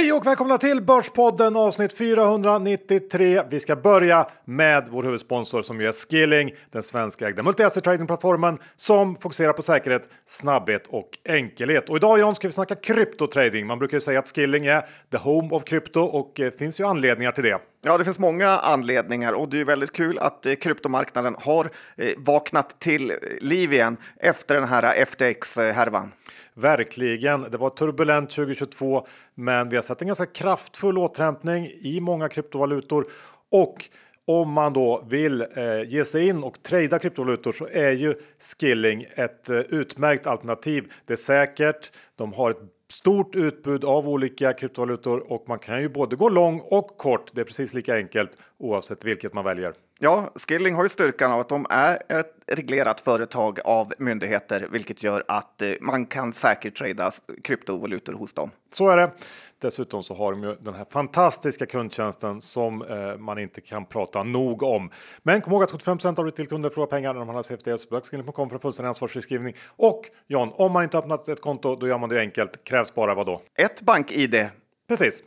Hej och välkomna till Börspodden avsnitt 493. Vi ska börja med vår huvudsponsor som är Skilling, den svenska ägda multi-asset tradingplattformen som fokuserar på säkerhet, snabbhet och enkelhet. Och idag John ska vi snacka kryptotrading. Man brukar ju säga att Skilling är the home of krypto och det finns ju anledningar till det. Ja, det finns många anledningar och det är väldigt kul att eh, kryptomarknaden har eh, vaknat till liv igen efter den här FTX-härvan. Verkligen. Det var turbulent 2022, men vi har sett en ganska kraftfull återhämtning i många kryptovalutor och om man då vill eh, ge sig in och trada kryptovalutor så är ju Skilling ett eh, utmärkt alternativ. Det är säkert. De har ett stort utbud av olika kryptovalutor och man kan ju både gå lång och kort. Det är precis lika enkelt oavsett vilket man väljer. Ja, Skilling har ju styrkan av att de är ett reglerat företag av myndigheter, vilket gör att eh, man kan säkert trada kryptovalutor hos dem. Så är det. Dessutom så har de ju den här fantastiska kundtjänsten som eh, man inte kan prata nog om. Men kom ihåg att 75 av retailkunder förlorar pengar när de handlar CFD. Så besök Skilling.com för en fullständig ansvarsfriskrivning. Och John, om man inte öppnat ett konto, då gör man det enkelt. Krävs bara vad då? Ett bank-id. Precis.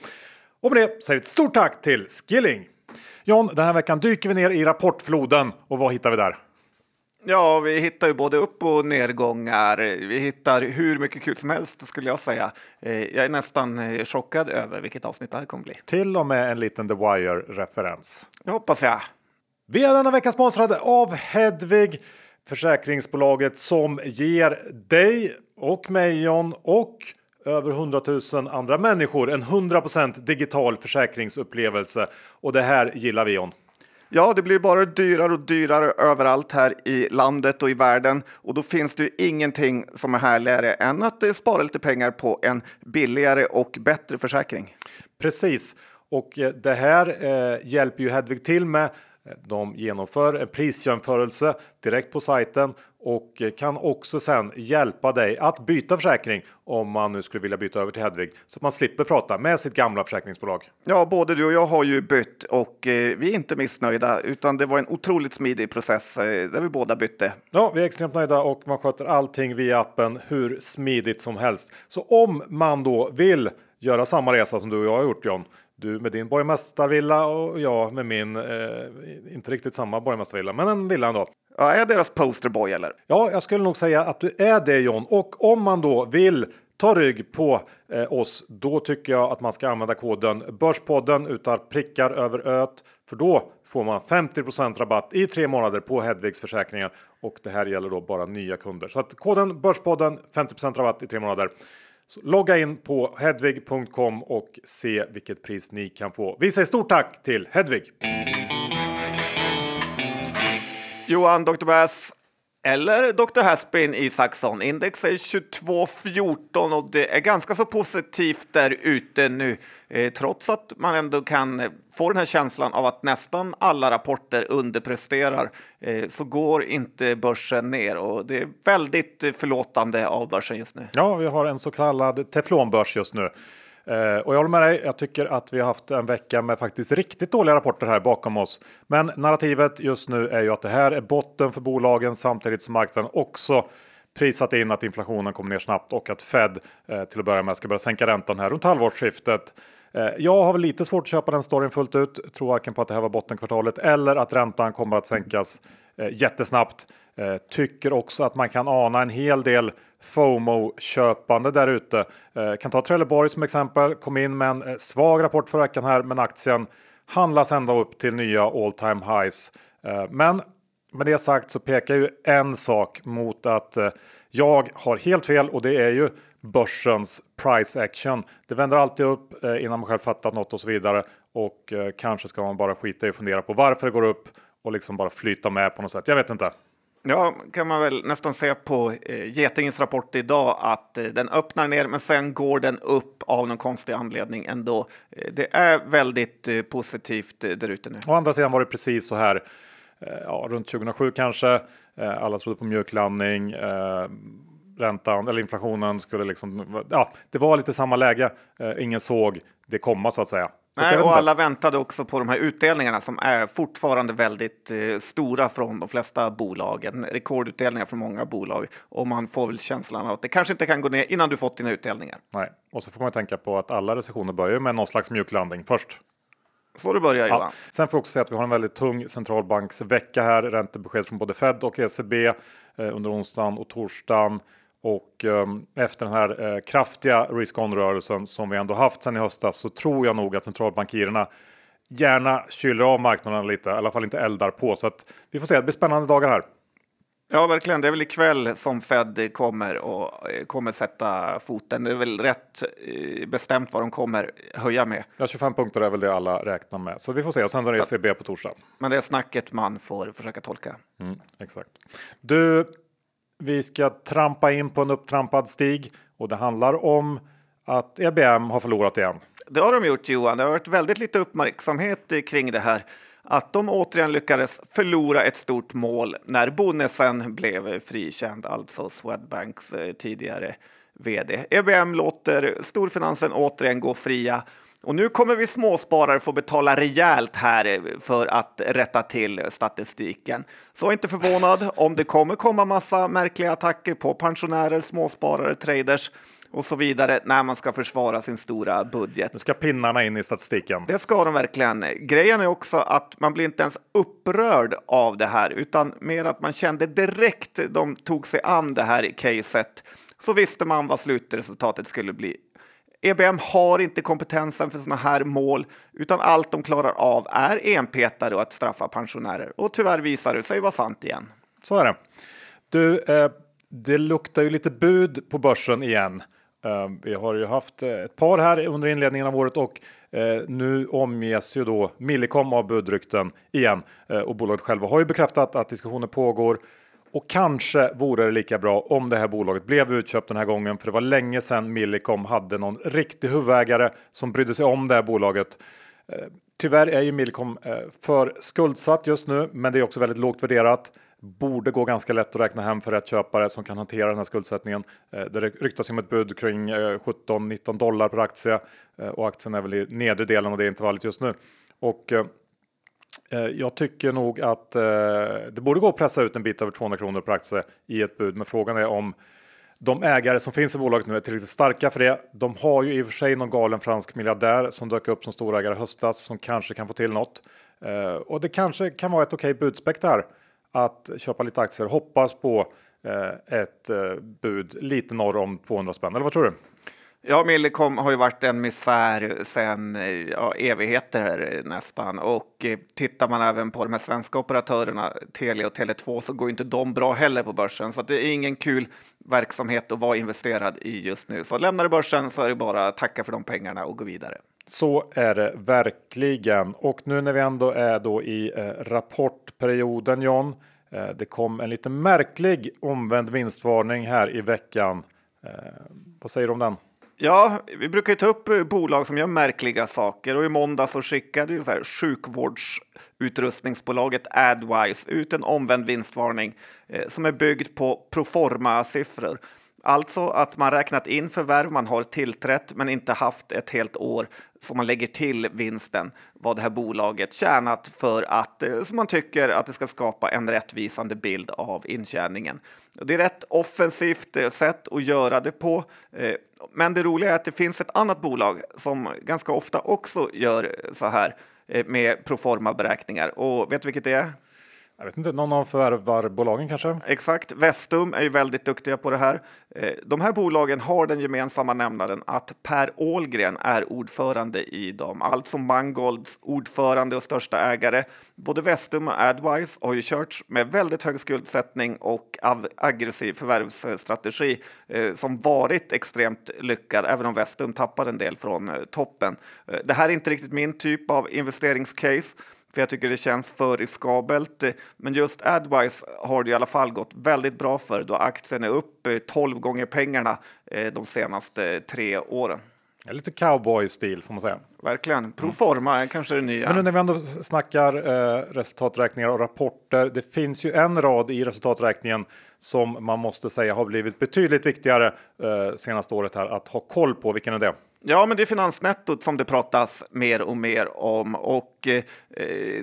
Och med det säger vi ett stort tack till Skilling. John, den här veckan dyker vi ner i rapportfloden och vad hittar vi där? Ja, vi hittar ju både upp och nedgångar. Vi hittar hur mycket kul som helst skulle jag säga. Eh, jag är nästan eh, chockad över vilket avsnitt det här kommer bli. Till och med en liten The Wire-referens. Det hoppas jag. Vi är denna vecka sponsrade av Hedvig, försäkringsbolaget som ger dig och mig John och över 100 000 andra människor en 100% digital försäkringsupplevelse. Och det här gillar vi John. Ja, det blir bara dyrare och dyrare överallt här i landet och i världen och då finns det ju ingenting som är härligare än att eh, spara lite pengar på en billigare och bättre försäkring. Precis, och eh, det här eh, hjälper ju Hedvig till med. De genomför en prisjämförelse direkt på sajten och kan också sen hjälpa dig att byta försäkring om man nu skulle vilja byta över till Hedvig så att man slipper prata med sitt gamla försäkringsbolag. Ja, både du och jag har ju bytt och eh, vi är inte missnöjda utan det var en otroligt smidig process eh, där vi båda bytte. Ja, vi är extremt nöjda och man sköter allting via appen hur smidigt som helst. Så om man då vill göra samma resa som du och jag har gjort John du med din borgmästarvilla och jag med min, eh, inte riktigt samma borgmästarvilla, men en villa ändå. Ja, är jag deras posterboy eller? Ja, jag skulle nog säga att du är det John. Och om man då vill ta rygg på eh, oss, då tycker jag att man ska använda koden Börspodden utan prickar över öet. För då får man 50% rabatt i tre månader på Hedvigs försäkringar. Och det här gäller då bara nya kunder. Så att koden Börspodden 50% rabatt i tre månader. Så logga in på hedvig.com och se vilket pris ni kan få. Vi säger stort tack till Hedvig! Johan Dr. Bass eller Dr. Haspin i Saxon. Index är 2214 och det är ganska så positivt där ute nu. Eh, trots att man ändå kan få den här känslan av att nästan alla rapporter underpresterar eh, så går inte börsen ner och det är väldigt eh, förlåtande av börsen just nu. Ja, vi har en så kallad teflonbörs just nu. Eh, och jag håller med dig. Jag tycker att vi har haft en vecka med faktiskt riktigt dåliga rapporter här bakom oss. Men narrativet just nu är ju att det här är botten för bolagen samtidigt som marknaden också prisat in att inflationen kommer ner snabbt och att Fed eh, till att börja med ska börja sänka räntan här runt halvårsskiftet. Eh, jag har väl lite svårt att köpa den storyn fullt ut. Tror varken på att det här var bottenkvartalet eller att räntan kommer att sänkas jättesnabbt. Tycker också att man kan ana en hel del FOMO-köpande där ute. Eh, kan ta Trelleborg som exempel. Kom in med en eh, svag rapport förra veckan här, men aktien handlas ända upp till nya all time highs. Eh, men med det sagt så pekar ju en sak mot att jag har helt fel och det är ju börsens price action. Det vänder alltid upp innan man själv fattat något och så vidare. Och kanske ska man bara skita i och fundera på varför det går upp och liksom bara flyta med på något sätt. Jag vet inte. Ja, kan man väl nästan se på eh, Getingens rapport idag att eh, den öppnar ner men sen går den upp av någon konstig anledning ändå. Eh, det är väldigt eh, positivt eh, där ute nu. Å andra sidan var det precis så här eh, ja, runt 2007 kanske. Eh, alla trodde på mjuklandning. Eh, räntan eller inflationen skulle liksom. Ja, det var lite samma läge. Ingen såg det komma så att säga. Nej, och alla väntade också på de här utdelningarna som är fortfarande väldigt eh, stora från de flesta bolagen. Rekordutdelningar från många bolag och man får väl känslan av att det kanske inte kan gå ner innan du fått dina utdelningar. Nej, och så får man tänka på att alla recessioner börjar med någon slags mjuk landning först. Så det börjar Johan. Ja. Sen får vi också säga att vi har en väldigt tung centralbanksvecka här. Räntebesked från både Fed och ECB eh, under onsdagen och torsdagen. Och um, efter den här uh, kraftiga risk-on-rörelsen som vi ändå haft sedan i höstas så tror jag nog att centralbankirerna gärna kyler av marknaden lite, i alla fall inte eldar på. Så att vi får se, det blir spännande dagar här. Ja, verkligen. Det är väl ikväll som Fed kommer och eh, kommer sätta foten. Det är väl rätt eh, bestämt vad de kommer höja med. Ja, 25 punkter är väl det alla räknar med. Så vi får se. Och sen är det ECB på torsdag. Men det är snacket man får försöka tolka. Mm, exakt. Du, vi ska trampa in på en upptrampad stig och det handlar om att EBM har förlorat igen. Det har de gjort Johan. Det har varit väldigt lite uppmärksamhet kring det här. Att de återigen lyckades förlora ett stort mål när Bonnesen blev frikänd, alltså Swedbanks eh, tidigare vd. EBM låter storfinansen återigen gå fria och nu kommer vi småsparare få betala rejält här för att rätta till statistiken. Så inte förvånad om det kommer komma massa märkliga attacker på pensionärer, småsparare, traders och så vidare när man ska försvara sin stora budget. Nu ska pinnarna in i statistiken. Det ska de verkligen. Grejen är också att man blir inte ens upprörd av det här utan mer att man kände direkt de tog sig an det här caset så visste man vad slutresultatet skulle bli. EBM har inte kompetensen för sådana här mål, utan allt de klarar av är enpetare och att straffa pensionärer. Och tyvärr visar det sig vara sant igen. Så är det. Du, eh, det luktar ju lite bud på börsen igen. Eh, vi har ju haft eh, ett par här under inledningen av året och eh, nu omges ju då Millicom av budrykten igen. Eh, och bolaget själva har ju bekräftat att diskussioner pågår och kanske vore det lika bra om det här bolaget blev utköpt den här gången, för det var länge sedan Millicom hade någon riktig huvudägare som brydde sig om det här bolaget. Eh, tyvärr är ju Millicom eh, för skuldsatt just nu, men det är också väldigt lågt värderat. Borde gå ganska lätt att räkna hem för rätt köpare som kan hantera den här skuldsättningen. Eh, det ryktas om ett bud kring 17-19 dollar per aktie och aktien är väl i nedre delen av det intervallet just nu. Och Eh, jag tycker nog att eh, det borde gå att pressa ut en bit över 200 kronor per aktie i ett bud. Men frågan är om de ägare som finns i bolaget nu är tillräckligt starka för det. De har ju i och för sig någon galen fransk miljardär som dök upp som storägare höstas som kanske kan få till något. Eh, och det kanske kan vara ett okej budspäck där att köpa lite aktier. Hoppas på eh, ett eh, bud lite norr om 200 spänn. Eller vad tror du? Ja, Millicom har ju varit en misär sedan eh, ja, evigheter nästan. Och eh, tittar man även på de här svenska operatörerna, Telia och Tele2, så går inte de bra heller på börsen. Så det är ingen kul verksamhet att vara investerad i just nu. Så lämnar du börsen så är det bara att tacka för de pengarna och gå vidare. Så är det verkligen. Och nu när vi ändå är då i eh, rapportperioden John. Eh, det kom en lite märklig omvänd vinstvarning här i veckan. Eh, vad säger du om den? Ja, vi brukar ju ta upp eh, bolag som gör märkliga saker och i måndag så skickade ju så här sjukvårdsutrustningsbolaget Adwise ut en omvänd vinstvarning eh, som är byggd på proforma-siffror. Alltså att man räknat in förvärv man har tillträtt men inte haft ett helt år som man lägger till vinsten vad det här bolaget tjänat för att eh, som man tycker att det ska skapa en rättvisande bild av intjäningen. Det är rätt offensivt eh, sätt att göra det på. Eh, men det roliga är att det finns ett annat bolag som ganska ofta också gör så här med proforma beräkningar. Och vet du vilket det är? Jag vet inte, någon av förvärvarbolagen kanske? Exakt, Vestum är ju väldigt duktiga på det här. Eh, de här bolagen har den gemensamma nämnaren att Per Ålgren är ordförande i dem, alltså Mangolds ordförande och största ägare. Både Vestum och Adwise har ju körts med väldigt hög skuldsättning och aggressiv förvärvsstrategi eh, som varit extremt lyckad, även om Vestum tappar en del från eh, toppen. Det här är inte riktigt min typ av investeringscase för jag tycker det känns för riskabelt. Men just Adwise har det i alla fall gått väldigt bra för då aktien är upp 12 gånger pengarna eh, de senaste tre åren. Lite cowboy-stil får man säga. Verkligen. Proforma mm. kanske det nya. Men nu när vi ändå snackar eh, resultaträkningar och rapporter. Det finns ju en rad i resultaträkningen som man måste säga har blivit betydligt viktigare eh, senaste året här att ha koll på. Vilken är det? Ja, men det är finansnettot som det pratas mer och mer om och eh,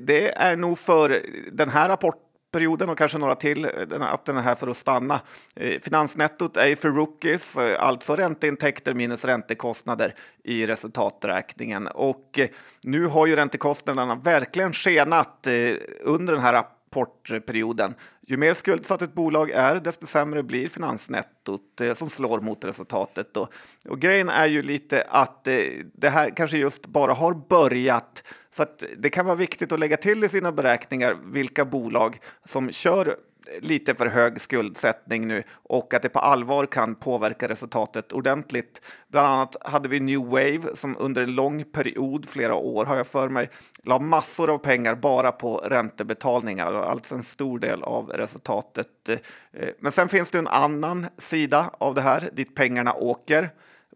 det är nog för den här rapportperioden och kanske några till, eh, att den är här för att stanna. Eh, finansnettot är ju för rookies, eh, alltså ränteintäkter minus räntekostnader i resultaträkningen. Och eh, nu har ju räntekostnaderna verkligen skenat eh, under den här rapportperioden. Ju mer skuldsatt ett bolag är, desto sämre blir finansnettot eh, som slår mot resultatet. Då. Och grejen är ju lite att eh, det här kanske just bara har börjat så att det kan vara viktigt att lägga till i sina beräkningar vilka bolag som kör lite för hög skuldsättning nu och att det på allvar kan påverka resultatet ordentligt. Bland annat hade vi New Wave som under en lång period, flera år har jag för mig, la massor av pengar bara på räntebetalningar, alltså en stor del av resultatet. Eh, men sen finns det en annan sida av det här dit pengarna åker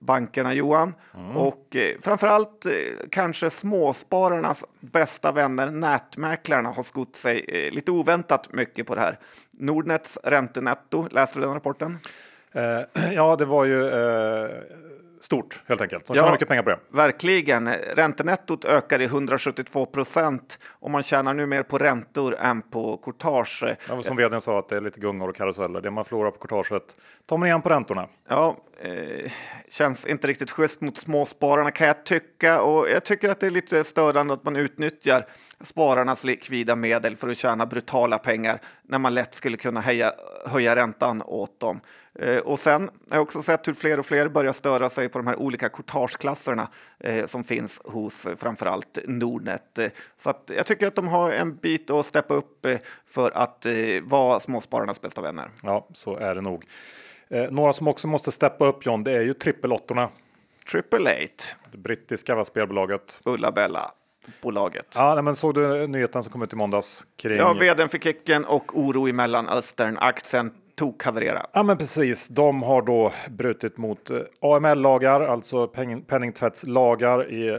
bankerna, Johan. Mm. Och eh, framförallt eh, kanske småspararnas bästa vänner, nätmäklarna, har skott sig eh, lite oväntat mycket på det här. Nordnets räntenetto, läste du den rapporten? Eh, ja, det var ju eh, stort helt enkelt. De tjänar ja, mycket pengar på det. Verkligen. Räntenettot ökar i 172 procent och man tjänar nu mer på räntor än på courtage. Ja, som vdn sa att det är lite gungor och karuseller. Det man förlorar på courtaget tar man igen på räntorna. Ja, eh, känns inte riktigt schysst mot småspararna kan jag tycka och jag tycker att det är lite störande att man utnyttjar spararnas likvida medel för att tjäna brutala pengar när man lätt skulle kunna höja, höja räntan åt dem. Eh, och sen har jag också sett hur fler och fler börjar störa sig på de här olika courtageklasserna eh, som finns hos eh, framförallt Nordnet. Eh, så att jag tycker att de har en bit att steppa upp eh, för att eh, vara småspararnas bästa vänner. Ja, så är det nog. några som också måste steppa upp John, det är ju trippelottorna. Triple Eight. Det brittiska spelbolaget. Ulla Bella bolaget. Ja, men såg du nyheten som kom ut i måndags? Kring... Ja, vdn fick kicken och oro i Mellanöstern. Aktien tokhaverera. Ja, men precis. De har då brutit mot eh, AML-lagar, alltså penningtvättslagar i, eh,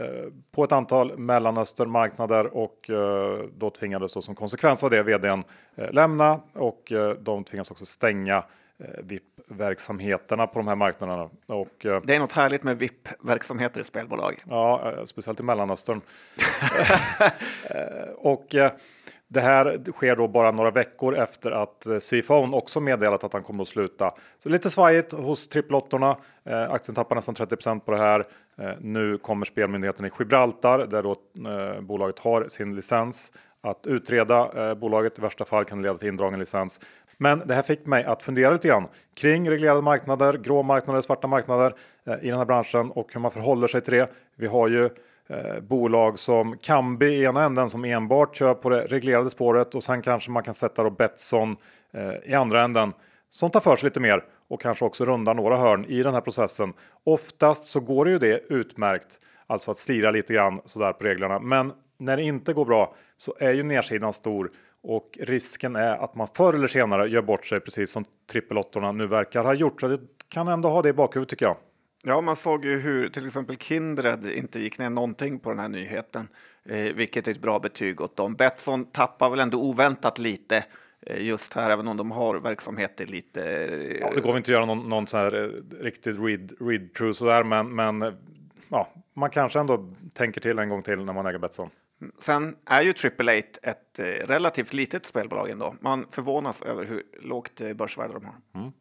på ett antal Mellanösternmarknader och eh, då tvingades då som konsekvens av det vdn lämna och de tvingas också stänga VIP-verksamheterna på de här marknaderna. Och, det är något härligt med VIP-verksamheter i spelbolag. Ja, speciellt i Mellanöstern. och det här sker då bara några veckor efter att Seaphone också meddelat att han kommer att sluta. Så lite svajigt hos trippelottorna. Eh, aktien tappar nästan 30% på det här. Eh, nu kommer spelmyndigheten i Gibraltar där då eh, bolaget har sin licens att utreda eh, bolaget. I värsta fall kan det leda till indragen licens. Men det här fick mig att fundera lite grann kring reglerade marknader, grå marknader, svarta marknader eh, i den här branschen och hur man förhåller sig till det. Vi har ju eh, bolag som Kambi i ena änden som enbart kör på det reglerade spåret och sen kanske man kan sätta då Betsson eh, i andra änden som tar för sig lite mer och kanske också rundar några hörn i den här processen. Oftast så går det ju det utmärkt, alltså att slira lite grann sådär på reglerna. Men när det inte går bra så är ju nedsidan stor och risken är att man förr eller senare gör bort sig precis som trippelottorna nu verkar ha gjort. Så det kan ändå ha det i bakhuvudet tycker jag. Ja, man såg ju hur till exempel Kindred inte gick ner någonting på den här nyheten, eh, vilket är ett bra betyg åt dem. Betsson tappar väl ändå oväntat lite eh, just här, även om de har verksamheter lite. Eh, ja, det går inte att göra någon, någon sån här eh, riktigt read, read through sådär, men, men ja, man kanske ändå tänker till en gång till när man äger Betsson. Sen är ju Triple Eight ett relativt litet spelbolag ändå. Man förvånas över hur lågt börsvärde de har. Mm.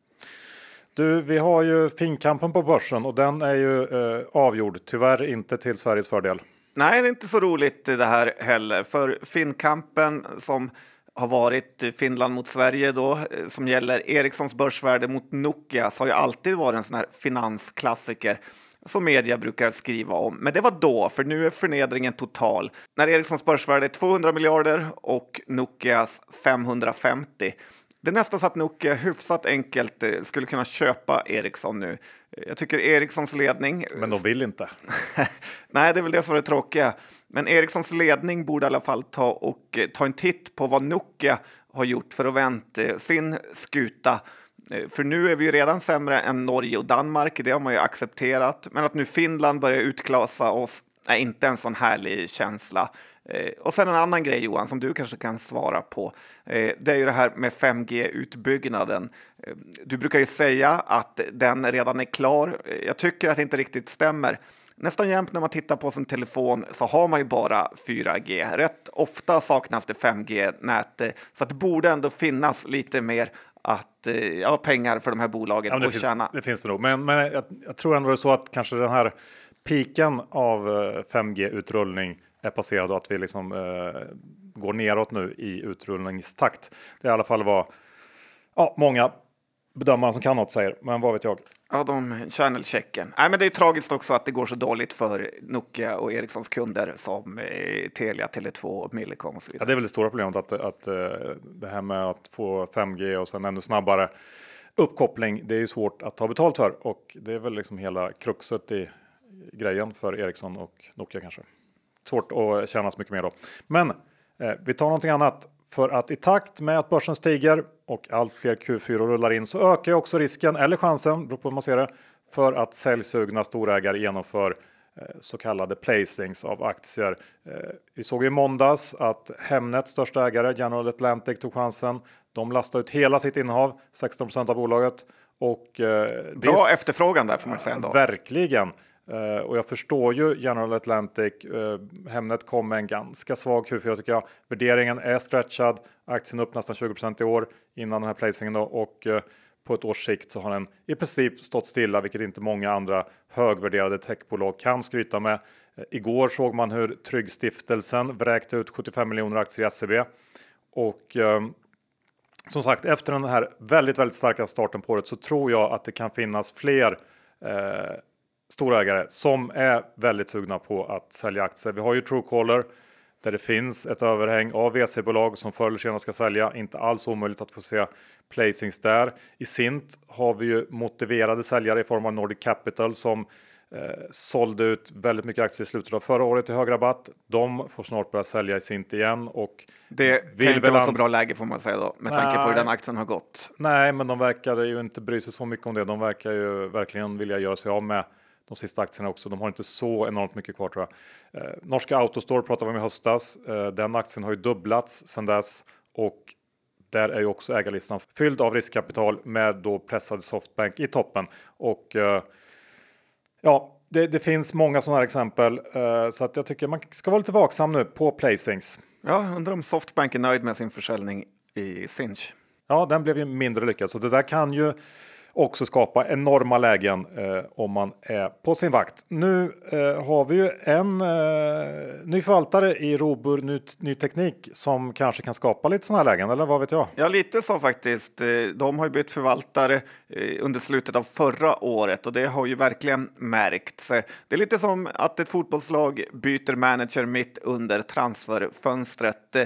Du, vi har ju Finkampen på börsen och den är ju eh, avgjord. Tyvärr inte till Sveriges fördel. Nej, det är inte så roligt det här heller, för Finnkampen som har varit Finland mot Sverige då, eh, som gäller Ericssons börsvärde mot Nokias, har ju alltid varit en sån här finansklassiker som media brukar skriva om. Men det var då, för nu är förnedringen total. När Ericssons börsvärde är 200 miljarder och Nokias 550. Det är nästan så att Nokia hyfsat enkelt eh, skulle kunna köpa Ericsson nu. Jag tycker Ericssons ledning... Men de vill inte. Nej, det är väl det som är det tråkiga. Men Ericssons ledning borde i alla fall ta, och, eh, ta en titt på vad Nokia har gjort för att vänta eh, sin skuta. Eh, för nu är vi ju redan sämre än Norge och Danmark, det har man ju accepterat. Men att nu Finland börjar utklasa oss är inte en sån härlig känsla. Eh, och sen en annan grej Johan som du kanske kan svara på. Eh, det är ju det här med 5G-utbyggnaden. Du brukar ju säga att den redan är klar. Jag tycker att det inte riktigt stämmer. nästan jämt när man tittar på sin telefon så har man ju bara 4G. Rätt ofta saknas det 5G-nät, så att det borde ändå finnas lite mer att, eh, ja, pengar för de här bolagen ja, att finns, tjäna. Det finns det nog, men, men jag, jag, tror ändå det är så att kanske den här piken av 5G-utrullning eh, är passerad och att vi liksom eh, går neråt nu i utrullningstakt. Det är i alla fall vad ja, många bedömare som kan något säger, men vad vet jag? Ja, de channelchecken. Nej, men det är tragiskt också att det går så dåligt för Nokia och Ericssons kunder som eh, Telia, Tele2, Millicom och så vidare. Ja, det är väl det stora problemet att, att eh, det här med att få 5G och sen ännu snabbare uppkoppling. Det är ju svårt att ta betalt för och det är väl liksom hela kruxet i grejen för Ericsson och Nokia kanske. Svårt att tjäna så mycket mer då. Men eh, vi tar någonting annat. För att i takt med att börsen stiger och allt fler Q4 rullar in så ökar också risken eller chansen, beror på hur man ser det, för att säljsugna storägare genomför eh, så kallade placings av aktier. Eh, vi såg i måndags att Hemnets största ägare General Atlantic tog chansen. De lastade ut hela sitt innehav, 16% av bolaget. Och, eh, Bra efterfrågan där får man säga. Ändå. Verkligen. Uh, och jag förstår ju General Atlantic. Uh, Hemnet kom med en ganska svag Q4 tycker jag. Värderingen är stretchad. Aktien upp nästan 20 i år innan den här placingen då och uh, på ett års sikt så har den i princip stått stilla, vilket inte många andra högvärderade techbolag kan skryta med. Igår såg man hur Tryggstiftelsen vräkte ut 75 miljoner aktier i SEB och som sagt, efter den här väldigt, väldigt starka starten på året så tror jag att det kan finnas fler eh, storägare som är väldigt sugna på att sälja aktier. Vi har ju Truecaller där det finns ett överhäng av VC-bolag som förr eller senare ska sälja. Inte alls omöjligt att få se placings där. I Sint har vi ju motiverade säljare i form av Nordic Capital som eh, sålde ut väldigt mycket aktier i slutet av förra året till hög rabatt. De får snart börja sälja i Sint igen och det kan inte vara så bra läge får man säga då med nej, tanke på hur den aktien har gått. Nej, men de verkar ju inte bry sig så mycket om det. De verkar ju verkligen vilja göra sig av med de sista aktierna också. De har inte så enormt mycket kvar tror jag. Eh, Norska Autostore pratade vi om i höstas. Eh, den aktien har ju dubblats sedan dess och där är ju också ägarlistan fylld av riskkapital med då pressad Softbank i toppen och eh, ja, det, det, finns många sådana här exempel eh, så att jag tycker man ska vara lite vaksam nu på placings. Ja, undrar om Softbank är nöjd med sin försäljning i Sinch. Ja, den blev ju mindre lyckad så det där kan ju också skapa enorma lägen eh, om man är på sin vakt. Nu eh, har vi ju en eh, ny förvaltare i Robur ny, ny, Teknik som kanske kan skapa lite sådana här lägen, eller vad vet jag? Ja, lite så faktiskt. Eh, de har ju bytt förvaltare eh, under slutet av förra året och det har ju verkligen märkts. Det är lite som att ett fotbollslag byter manager mitt under transferfönstret. Eh,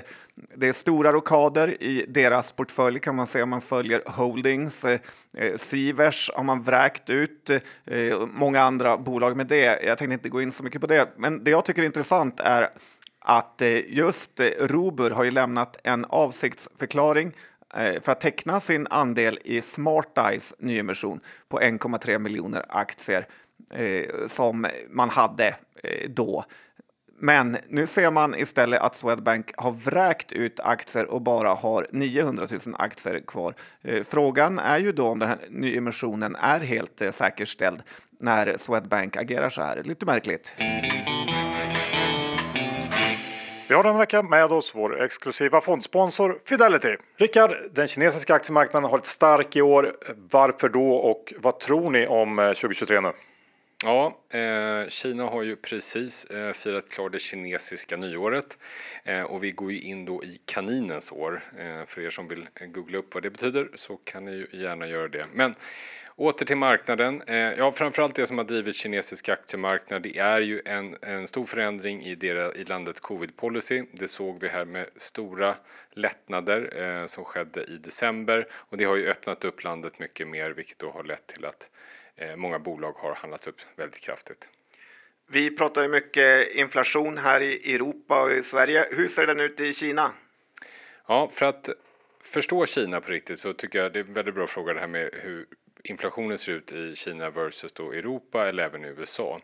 det är stora rokader i deras portfölj kan man säga om man följer Holdings. Eh, Sivers har man vräkt ut, eh, många andra bolag med det. Jag tänkte inte gå in så mycket på det, men det jag tycker är intressant är att eh, just eh, Robur har ju lämnat en avsiktsförklaring eh, för att teckna sin andel i SmartEyes nyemission på 1,3 miljoner aktier som man hade då. Men nu ser man istället att Swedbank har vräkt ut aktier och bara har 900 000 aktier kvar. Eh, frågan är ju då om den här nyemissionen är helt eh, säkerställd när Swedbank agerar så här. Lite märkligt. Vi har den vecka med oss vår exklusiva fondsponsor Fidelity. Rickard, den kinesiska aktiemarknaden har varit stark i år. Varför då och vad tror ni om eh, 2023 nu? Ja, eh, Kina har ju precis eh, firat klart det kinesiska nyåret eh, och vi går ju in då i kaninens år. Eh, för er som vill eh, googla upp vad det betyder så kan ni ju gärna göra det. Men åter till marknaden. Eh, ja, framförallt det som har drivit kinesisk aktiemarknad det är ju en, en stor förändring i, deras, i landets covid-policy. Det såg vi här med stora lättnader eh, som skedde i december och det har ju öppnat upp landet mycket mer vilket då har lett till att många bolag har handlats upp väldigt kraftigt. Vi pratar ju mycket inflation här i Europa och i Sverige. Hur ser den ut i Kina? Ja, för att förstå Kina på riktigt så tycker jag det är en väldigt bra fråga det här med hur inflationen ser ut i Kina versus då Europa eller även i USA.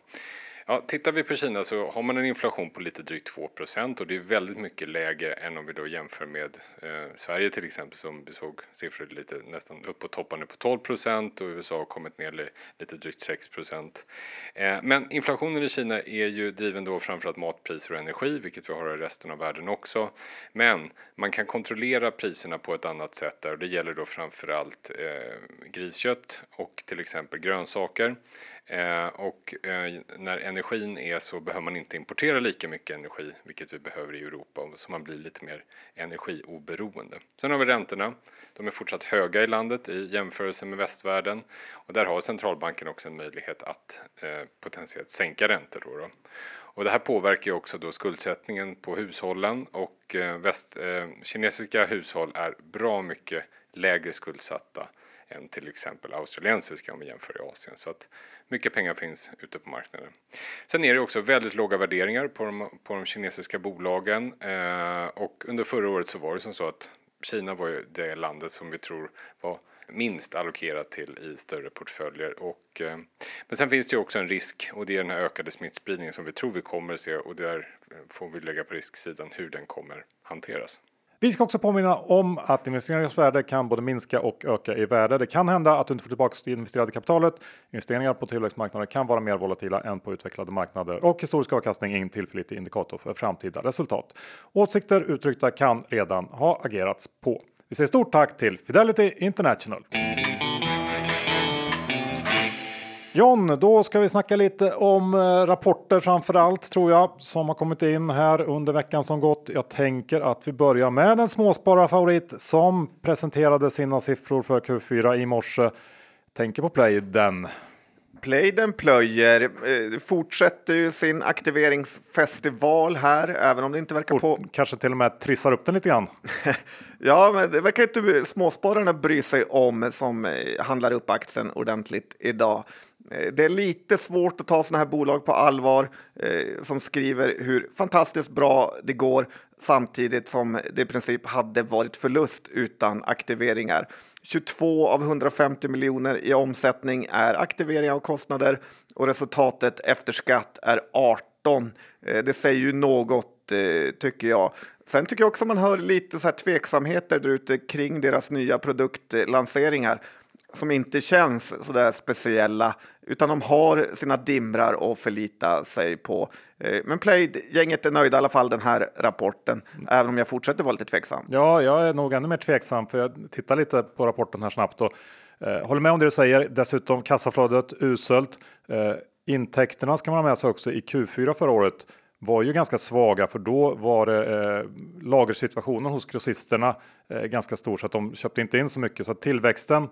Ja, tittar vi på Kina så har man en inflation på lite drygt 2% och det är väldigt mycket lägre än om vi då jämför med eh, Sverige till exempel som vi såg siffror lite nästan uppåt toppande på 12% och USA har kommit ner lite drygt 6 eh, Men inflationen i Kina är ju driven då framförallt matpriser och energi, vilket vi har i resten av världen också. Men man kan kontrollera priserna på ett annat sätt där och det gäller då framförallt eh, griskött och till exempel grönsaker. Eh, och eh, när energin är så behöver man inte importera lika mycket energi, vilket vi behöver i Europa, så man blir lite mer energioberoende. Sen har vi räntorna. De är fortsatt höga i landet i jämförelse med västvärlden och där har centralbanken också en möjlighet att eh, potentiellt sänka räntor. Då, då. Och det här påverkar ju också då skuldsättningen på hushållen och eh, väst, eh, kinesiska hushåll är bra mycket lägre skuldsatta än till exempel australiensiska om vi jämför i Asien. Så att mycket pengar finns ute på marknaden. Sen är det också väldigt låga värderingar på de, på de kinesiska bolagen eh, och under förra året så var det som så att Kina var ju det landet som vi tror var minst allokerat till i större portföljer. Och, eh, men sen finns det ju också en risk och det är den här ökade smittspridningen som vi tror vi kommer se och där får vi lägga på risksidan hur den kommer hanteras. Vi ska också påminna om att investeringars värde kan både minska och öka i värde. Det kan hända att du inte får tillbaka det investerade kapitalet. Investeringar på tillväxtmarknader kan vara mer volatila än på utvecklade marknader och historisk avkastning är ingen tillförlitlig indikator för framtida resultat. Åsikter uttryckta kan redan ha agerats på. Vi säger stort tack till Fidelity International. John, då ska vi snacka lite om eh, rapporter framför allt tror jag som har kommit in här under veckan som gått. Jag tänker att vi börjar med en småspararfavorit som presenterade sina siffror för Q4 i morse. Tänker på Playden. Playden plöjer, eh, fortsätter ju sin aktiveringsfestival här, även om det inte verkar på... Kanske till och med trissar upp den lite grann. ja, men det verkar inte småspararna bry sig om som eh, handlar upp aktien ordentligt idag. Eh, det är lite svårt att ta sådana här bolag på allvar eh, som skriver hur fantastiskt bra det går samtidigt som det i princip hade varit förlust utan aktiveringar. 22 av 150 miljoner i omsättning är aktiveringar och kostnader och resultatet efter skatt är 18. Eh, det säger ju något eh, tycker jag. Sen tycker jag också man hör lite så här tveksamheter där ute kring deras nya produktlanseringar som inte känns så där speciella utan de har sina dimrar att förlita sig på. Eh, men Play-gänget är nöjda i alla fall den här rapporten, även om jag fortsätter vara lite tveksam. Ja, jag är nog ännu mer tveksam för jag tittar lite på rapporten här snabbt och eh, håller med om det du säger. Dessutom kassaflödet uselt. Eh, intäkterna ska man ha med sig också i Q4 förra året var ju ganska svaga för då var det, eh, lagersituationen hos grossisterna eh, ganska stor så att de köpte inte in så mycket så att tillväxten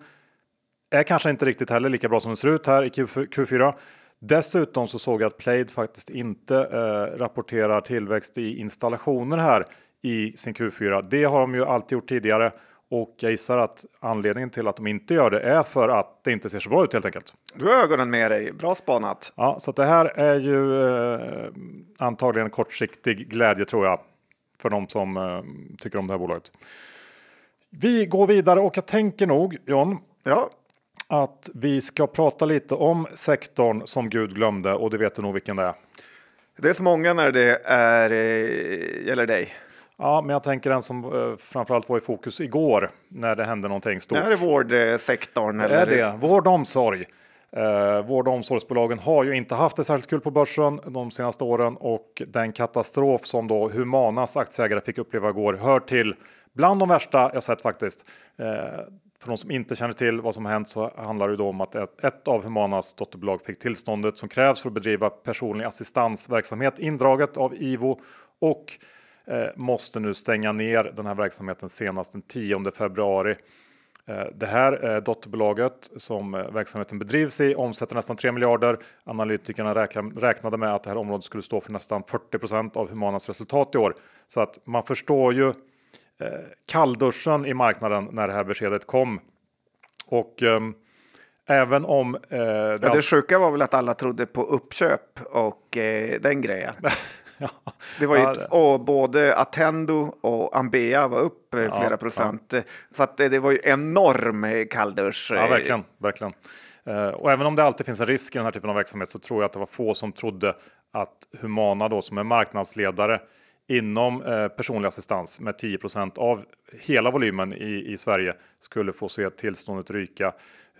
är kanske inte riktigt heller lika bra som det ser ut här i Q4. Dessutom så såg jag att Plaid faktiskt inte eh, rapporterar tillväxt i installationer här i sin Q4. Det har de ju alltid gjort tidigare och jag gissar att anledningen till att de inte gör det är för att det inte ser så bra ut helt enkelt. Du har ögonen med dig, bra spanat. Ja, så det här är ju eh, antagligen kortsiktig glädje tror jag för de som eh, tycker om det här bolaget. Vi går vidare och jag tänker nog John. Ja att vi ska prata lite om sektorn som Gud glömde och det vet du nog vilken det är. Det är så många när det är, eh, gäller dig. Ja, men jag tänker den som eh, framförallt var i fokus igår när det hände någonting stort. Är det vårdsektorn? Det är det, vård och omsorg. Eh, vård och omsorgsbolagen har ju inte haft det särskilt kul på börsen de senaste åren och den katastrof som då Humanas aktieägare fick uppleva igår hör till bland de värsta jag sett faktiskt. Eh, för de som inte känner till vad som har hänt så handlar det då om att ett, av Humanas dotterbolag fick tillståndet som krävs för att bedriva personlig assistansverksamhet indraget av IVO och eh, måste nu stänga ner den här verksamheten senast den 10 februari. Eh, det här eh, dotterbolaget som eh, verksamheten bedrivs i omsätter nästan 3 miljarder. Analytikerna räknade med att det här området skulle stå för nästan 40% av Humanas resultat i år. Så att man förstår ju eh, kallduschen i marknaden när det här beskedet kom. Och eh, även om... Eh, det, ja, det sjuka var väl att alla trodde på uppköp och eh, den grejen. ja. Det var ju ja, det. och både Attendo och Ambea var upp eh, flera procent. Så att det, det, var ju enorm kalldusch. Ja, verkligen, verkligen. Eh, och även om det alltid finns en risk i den här typen av verksamhet så tror jag att det var få som trodde att Humana då som är marknadsledare inom eh, personlig assistans med 10% av hela volymen i, i Sverige skulle få se tillståndet ryka.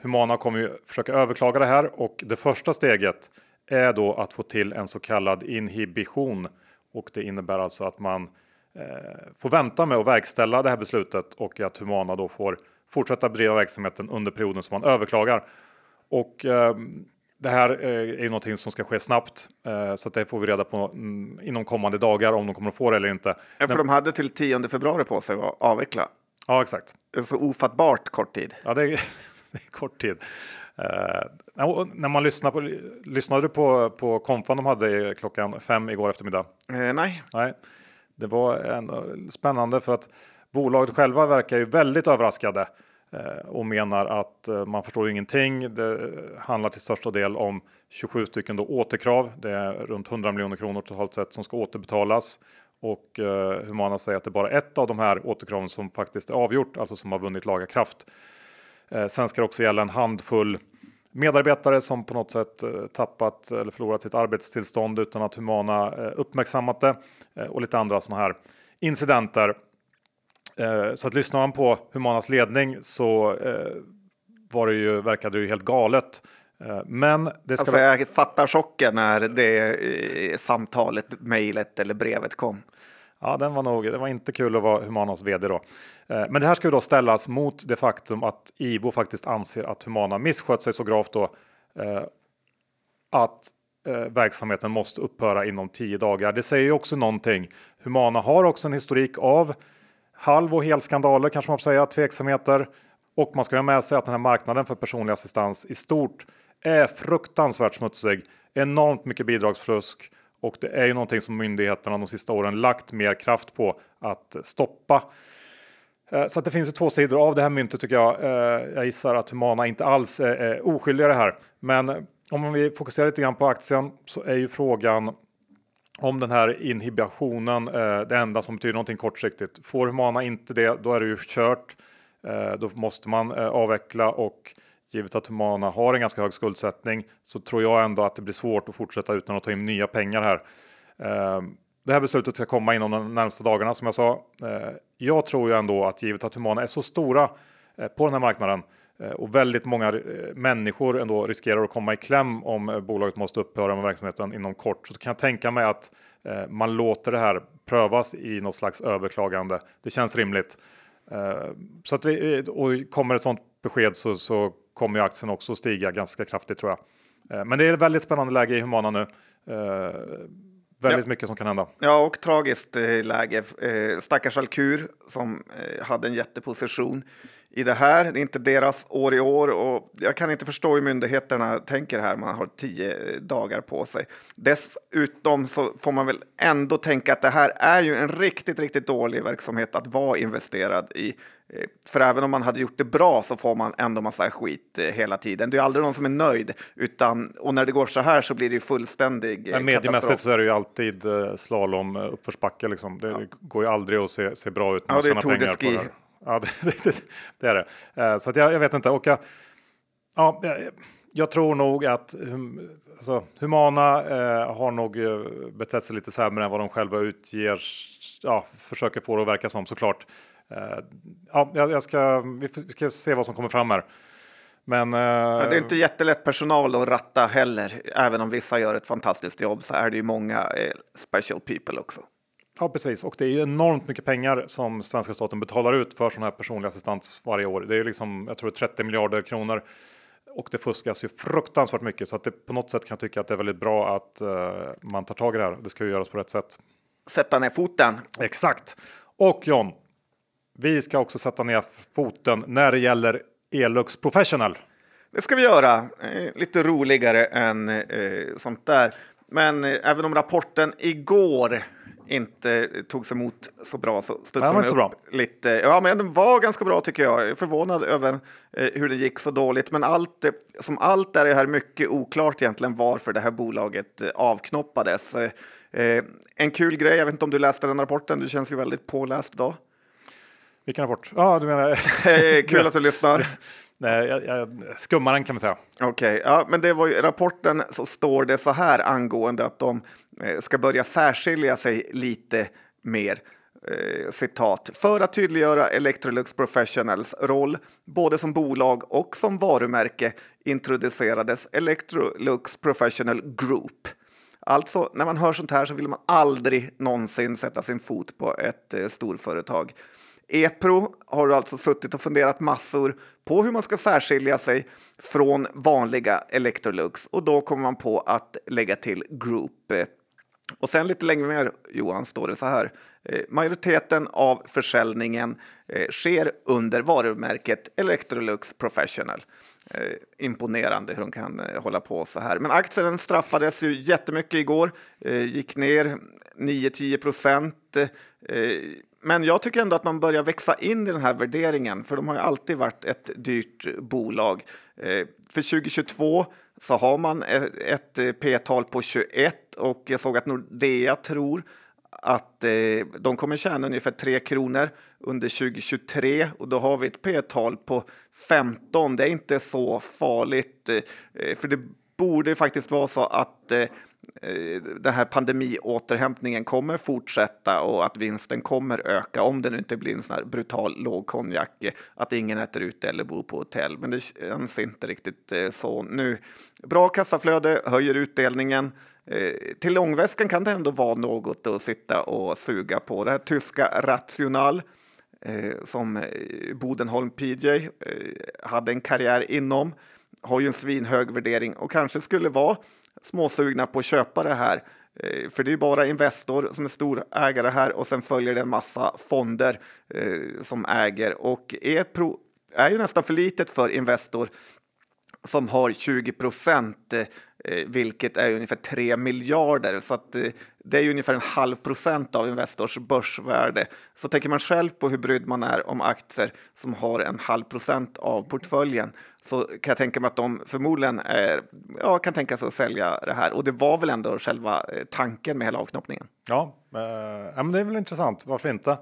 Humana kommer ju försöka överklaga det här och det första steget är då att få till en så kallad inhibition och det innebär alltså att man eh, får vänta med att verkställa det här beslutet och att Humana då får fortsätta bedriva verksamheten under perioden som man överklagar. Och eh, det här eh, är någonting som ska ske snabbt eh, så det får vi reda på mm, inom kommande dagar om de kommer att få det eller inte. Ja, för Men, de hade till 10 februari på sig att avveckla. Ja, exakt. Så ofattbart kort tid. Ja, det är, det är kort tid. Uh, när man lyssnar på, lyssnade du på, på konfan de hade klockan fem igår eftermiddag? Uh, nej. nej. Det var en, spännande för att bolaget själva verkar ju väldigt överraskade Eh, och menar att eh, man förstår ingenting. Det eh, handlar till största del om 27 stycken då återkrav. Det är runt 100 miljoner kronor totalt sett som ska återbetalas och Humana säger att det är bara ett av de här återkraven som faktiskt är avgjort, alltså som har vunnit laga kraft. Eh, sen ska det också gälla en handfull medarbetare som på något sätt eh, tappat eller förlorat sitt arbetstillstånd utan att Humana eh, uppmärksammat det och lite andra sådana här incidenter. Så att lyssnar man på Humanas ledning så var det ju, verkade det ju helt galet. Men det ska... Alltså jag fattar chocken när det samtalet, mejlet eller brevet kom. Ja, den var nog, det var inte kul att vara Humanas vd då. Eh, men det här ska ju då ställas mot det faktum att IVO faktiskt anser att Humana misskött sig så gravt då eh, att eh, verksamheten måste upphöra inom tio dagar. Det säger ju också någonting. Humana har också en historik av halv och helskandaler kanske man får säga, tveksamheter. Och man ska ha med sig att den här marknaden för personlig assistans i stort är fruktansvärt smutsig. Enormt mycket bidragsfusk och det är ju någonting som myndigheterna de sista åren lagt mer kraft på att stoppa. Eh, så att det finns ju två sidor av det här myntet tycker jag. Eh, jag gissar att Humana inte alls är oskyldiga i det här. Men eh, om vi fokuserar lite grann på aktien så är ju frågan om den här inhibitionen eh, det enda som betyder någonting kortsiktigt. Får Humana inte det, då är det ju kört. Eh, då måste man eh, avveckla och givet att Humana har en ganska hög skuldsättning så tror jag ändå att det blir svårt att fortsätta utan att ta in nya pengar här. Eh, det här beslutet ska komma inom de närmsta dagarna som jag sa. Jag tror ju ändå att givet att Humana är så stora eh, på den här marknaden eh, och väldigt många eh, människor ändå riskerar att komma i kläm om bolaget måste upphöra med verksamheten inom kort. Så kan jag tänka mig att man låter det här prövas i något slags överklagande. Det känns rimligt. Så att vi, och kommer ett sådant besked så, så kommer ju aktien också stiga ganska kraftigt tror jag. Eh, men det är ett väldigt spännande läge i Humana nu. Eh, väldigt ja. mycket som kan hända. Ja, och tragiskt eh, läge. Stackars Alkur som hade en jätteposition i det här. Det är inte deras år i år och jag kan inte förstå hur myndigheterna tänker här. Man har tio dagar på sig. Dessutom så får man väl ändå tänka att det här är ju en riktigt, riktigt dålig verksamhet att vara investerad i. Eh, för även om man hade gjort det bra så får man ändå massa skit eh, hela tiden. Det är aldrig någon som är nöjd. Utan, och när det går så här så blir det ju fullständig Men mediemässigt så är det ju alltid slalom uppförsbacke. Liksom. Det ja. går ju aldrig att se, se bra ut. Ja, det är Tour de Ski Ja, det, det, det, är det. Eh, så att jag, jag vet inte. Och jag, ja, jag tror nog att alltså, Humana eh, har nog eh, betett sig lite sämre än vad de själva utger. Ja, försöker få det att verka som såklart. Eh, ja, jag ska, vi ska se vad som kommer fram här. Men, eh, ja, det är inte jättelätt personal att ratta heller. Även om vissa gör ett fantastiskt jobb så är det ju många eh, special people också. Ja, precis. Och det är ju enormt mycket pengar som svenska staten betalar ut för sån här personlig assistans varje år. Det är liksom, jag tror 30 miljarder kronor och det fuskas ju fruktansvärt mycket så att det på något sätt kan jag tycka att det är väldigt bra att uh, man tar tag i det här. Det ska ju göras på rätt sätt. Sätta ner foten. Exakt. Och John, vi ska också sätta ner foten när det gäller Elux Professional. Det ska vi göra. Eh, lite roligare än eh, sånt där. Men eh, även om rapporten igår inte togs emot så bra så studsade den upp bra. lite. Ja, men den var ganska bra tycker jag. Jag är förvånad över eh, hur det gick så dåligt. Men allt, eh, som allt är det här mycket oklart egentligen varför det här bolaget eh, avknoppades. En kul grej, jag vet inte om du läste den rapporten, du känns ju väldigt påläst idag. Vilken rapport? Ja, du menar... Kul att du lyssnar. Jag, skummaren kan man säga. Okej, okay, ja, men det var ju rapporten så står det så här angående att de eh, ska börja särskilja sig lite mer. Eh, citat. För att tydliggöra Electrolux Professionals roll både som bolag och som varumärke introducerades Electrolux Professional Group. Alltså, när man hör sånt här så vill man aldrig någonsin sätta sin fot på ett eh, storföretag. Epro har alltså suttit och funderat massor på hur man ska särskilja sig från vanliga Electrolux och då kommer man på att lägga till Group. Och sen lite längre ner, Johan, står det så här. Eh, majoriteten av försäljningen eh, sker under varumärket Electrolux Professional. Eh, imponerande hur de kan hålla på så här. Men aktien straffades ju jättemycket igår, gick ner 9-10 procent. Men jag tycker ändå att man börjar växa in i den här värderingen, för de har ju alltid varit ett dyrt bolag. Eh, för 2022 så har man e-, ett eh, P-tal på 21 och jag såg att Nordea tror att eh, de kommer tjäna ungefär 3 kronor under 2023 och då har vi ett P-tal på 15. Det är inte så farligt, eh, för det borde faktiskt vara så att eh, Eh, den här pandemiåterhämtningen kommer fortsätta och att vinsten kommer öka om det nu inte blir en sån här brutal lågkonjak, att ingen äter ute eller bor på hotell. Men det känns inte riktigt eh, så nu. Bra kassaflöde, höjer utdelningen. Eh, till långväskan kan det ändå vara något att sitta och suga på. Det här tyska Rational som Bodenholm PJ hade en karriär inom har ju en svinhög värdering och kanske skulle vara småsugna på att köpa det här. Eh, för det är bara Investor som är stor ägare här och sen följer det en massa fonder eh, som äger och Epro är ju nästan för litet för Investor som har 20 procent eh, Eh, vilket är ungefär 3 miljarder. Så att, eh, det är ungefär en halv procent av Investors börsvärde. Så tänker man själv på hur brydd man är om aktier som har en halv procent av portföljen så kan jag tänka mig att de förmodligen är, ja, kan tänka sig att sälja det här. Och det var väl ändå själva eh, tanken med hela avknoppningen. Ja, eh, men det är väl intressant. Varför inte?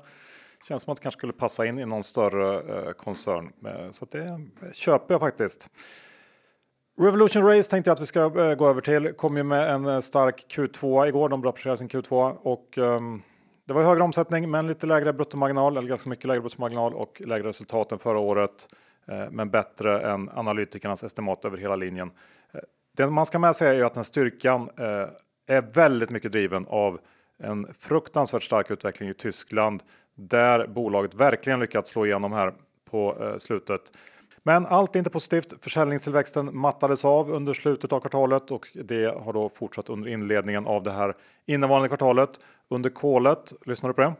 Känns som att det kanske skulle passa in i någon större eh, koncern. Så det köper jag faktiskt. Revolution Race tänkte jag att vi ska eh, gå över till. Kom ju med en eh, stark Q2 igår. De rapporterade sin Q2 och um, det var högre omsättning, men lite lägre bruttomarginal eller ganska mycket lägre bruttomarginal och lägre resultat än förra året. Uh, men bättre än analytikernas estimat över hela linjen. Det man ska med sig är ju att den styrkan är väldigt mycket driven av en fruktansvärt stark utveckling i Tyskland där bolaget verkligen lyckats slå igenom här på slutet. Men allt är inte positivt. Försäljningstillväxten mattades av under slutet av kvartalet och det har då fortsatt under inledningen av det här innevarande kvartalet. Under kolet, lyssnar du på det?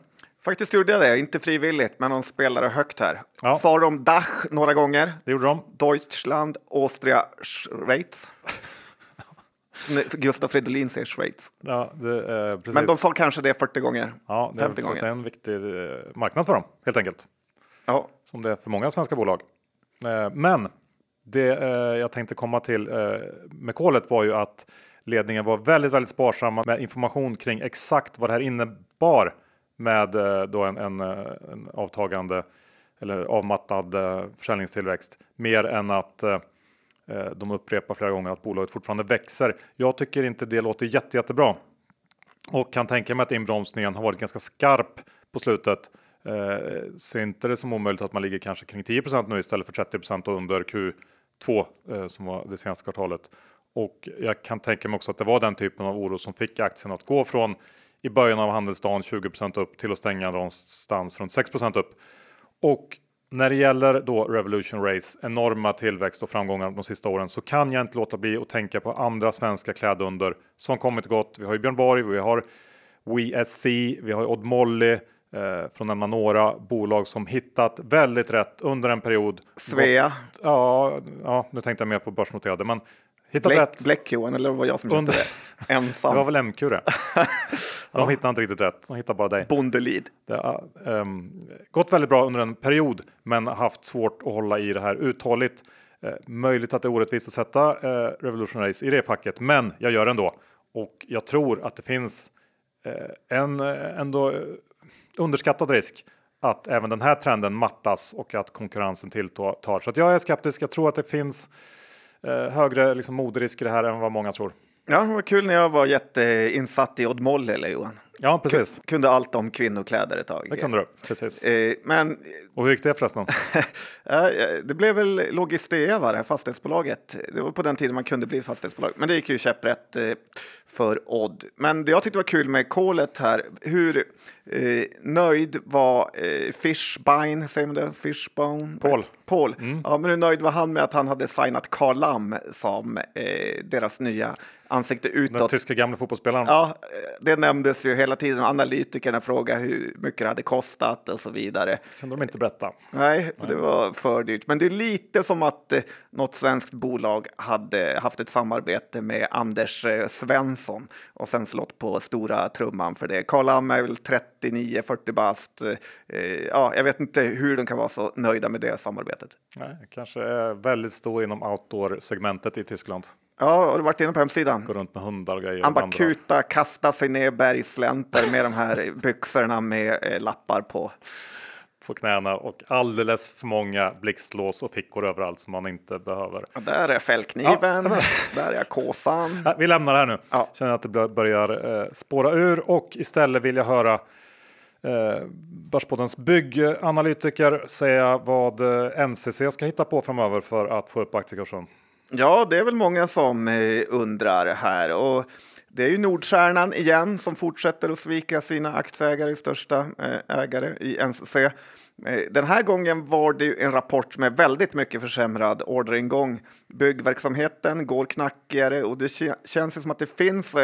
Faktiskt gjorde jag det, inte frivilligt, men de spelade högt här. Ja. Sa de Dach några gånger? Det gjorde de. Deutschland, Austria, Schweiz. Gustav Fridolin säger Schweiz. Ja, det, eh, men de sa kanske det 40 gånger. Ja, det 50 gånger. Det är en viktig eh, marknad för dem, helt enkelt. Ja. Som det är för många svenska bolag. Eh, men det eh, jag tänkte komma till eh, med kolet var ju att ledningen var väldigt, väldigt sparsamma med information kring exakt vad det här innebar med då en, en, en avtagande eller avmattad försäljningstillväxt. Mer än att de upprepar flera gånger att bolaget fortfarande växer. Jag tycker inte det låter jätte, jättebra. Och kan tänka mig att inbromsningen har varit ganska skarp på slutet. Eh, ser inte det som omöjligt att man ligger kanske kring 10% nu istället för 30% under Q2 eh, som var det senaste kvartalet. Och jag kan tänka mig också att det var den typen av oro som fick aktien att gå från i början av handelsdagen 20% upp till att stänga någonstans runt 6% upp. Och när det gäller då Revolution Race enorma tillväxt och framgångar de sista åren så kan jag inte låta bli att tänka på andra svenska klädunder som kommit gott. Vi har ju Björn Borg, vi har WeSC, vi har Odd Molly, Eh, att nämna några bolag som hittat väldigt rätt under en period. Svea. Ja, ja, nu tänkte jag mer på börsnoterade, men hittat Bläck, rätt. Bläck-Johan, eller var jag som under... det? Ensam. det var väl MQ det. De hittade inte riktigt rätt, de hittade bara dig. Bondelid. Det har um, gått väldigt bra under en period, men haft svårt att hålla i det här uthålligt. Uh, möjligt att det är orättvist att sätta uh, Revolution Race i det facket, men jag gör det ändå. Och jag tror att det finns uh, en ändå underskattad risk att även den här trenden mattas och att konkurrensen tilltar. Så att jag är skeptisk. Jag tror att det finns eh, högre liksom, moderisk i det här än vad många tror. Ja, det var kul när jag var jätteinsatt i Odd Molle, Johan. Ja, precis. Kunde allt om kvinnokläder ett tag. Det kunde du, precis. Eh, men... Och hur gick det förresten? det blev väl Logistea, var det, fastighetsbolaget. Det var på den tiden man kunde bli fastighetsbolag. Men det gick ju käpprätt eh, för Odd. Men det jag tyckte var kul med kolet här, hur eh, nöjd var eh, Fishbine, säger man det? Fishbone? Paul. Paul. Mm. Ja, men hur nöjd var han med att han hade signat Karl Lam som eh, deras nya ansikte utåt? Den tyska gamla fotbollsspelaren. Ja, det nämndes ju hela tiden. Analytikerna frågade hur mycket det hade kostat och så vidare. kunde de inte berätta. Nej, det var för dyrt. Men det är lite som att eh, något svenskt bolag hade haft ett samarbete med Anders eh, Svensson och sen slått på stora trumman för det. Karl Lam är väl 39-40 bast. Eh, ja, jag vet inte hur de kan vara så nöjda med det samarbetet. Nej, kanske är väldigt stor inom outdoor-segmentet i Tyskland. Ja, har du varit inne på hemsidan? Går runt med hundar och grejer. Han bara kuta, kasta sig ner bergslänter med de här byxorna med eh, lappar på. På knäna och alldeles för många blixtlås och fickor överallt som man inte behöver. Ja, där är fällkniven, ja. där är kåsan. Vi lämnar det här nu. Ja. Känner att det börjar eh, spåra ur och istället vill jag höra eh, Börspoddens bygganalytiker säga vad eh, NCC ska hitta på framöver för att få upp aktiekursen. Ja, det är väl många som eh, undrar här. Och det är ju Nordstjärnan igen som fortsätter att svika sina aktieägare, största eh, ägare i NCC. Den här gången var det en rapport med väldigt mycket försämrad orderingång. Byggverksamheten går knackigare och det känns som att det finns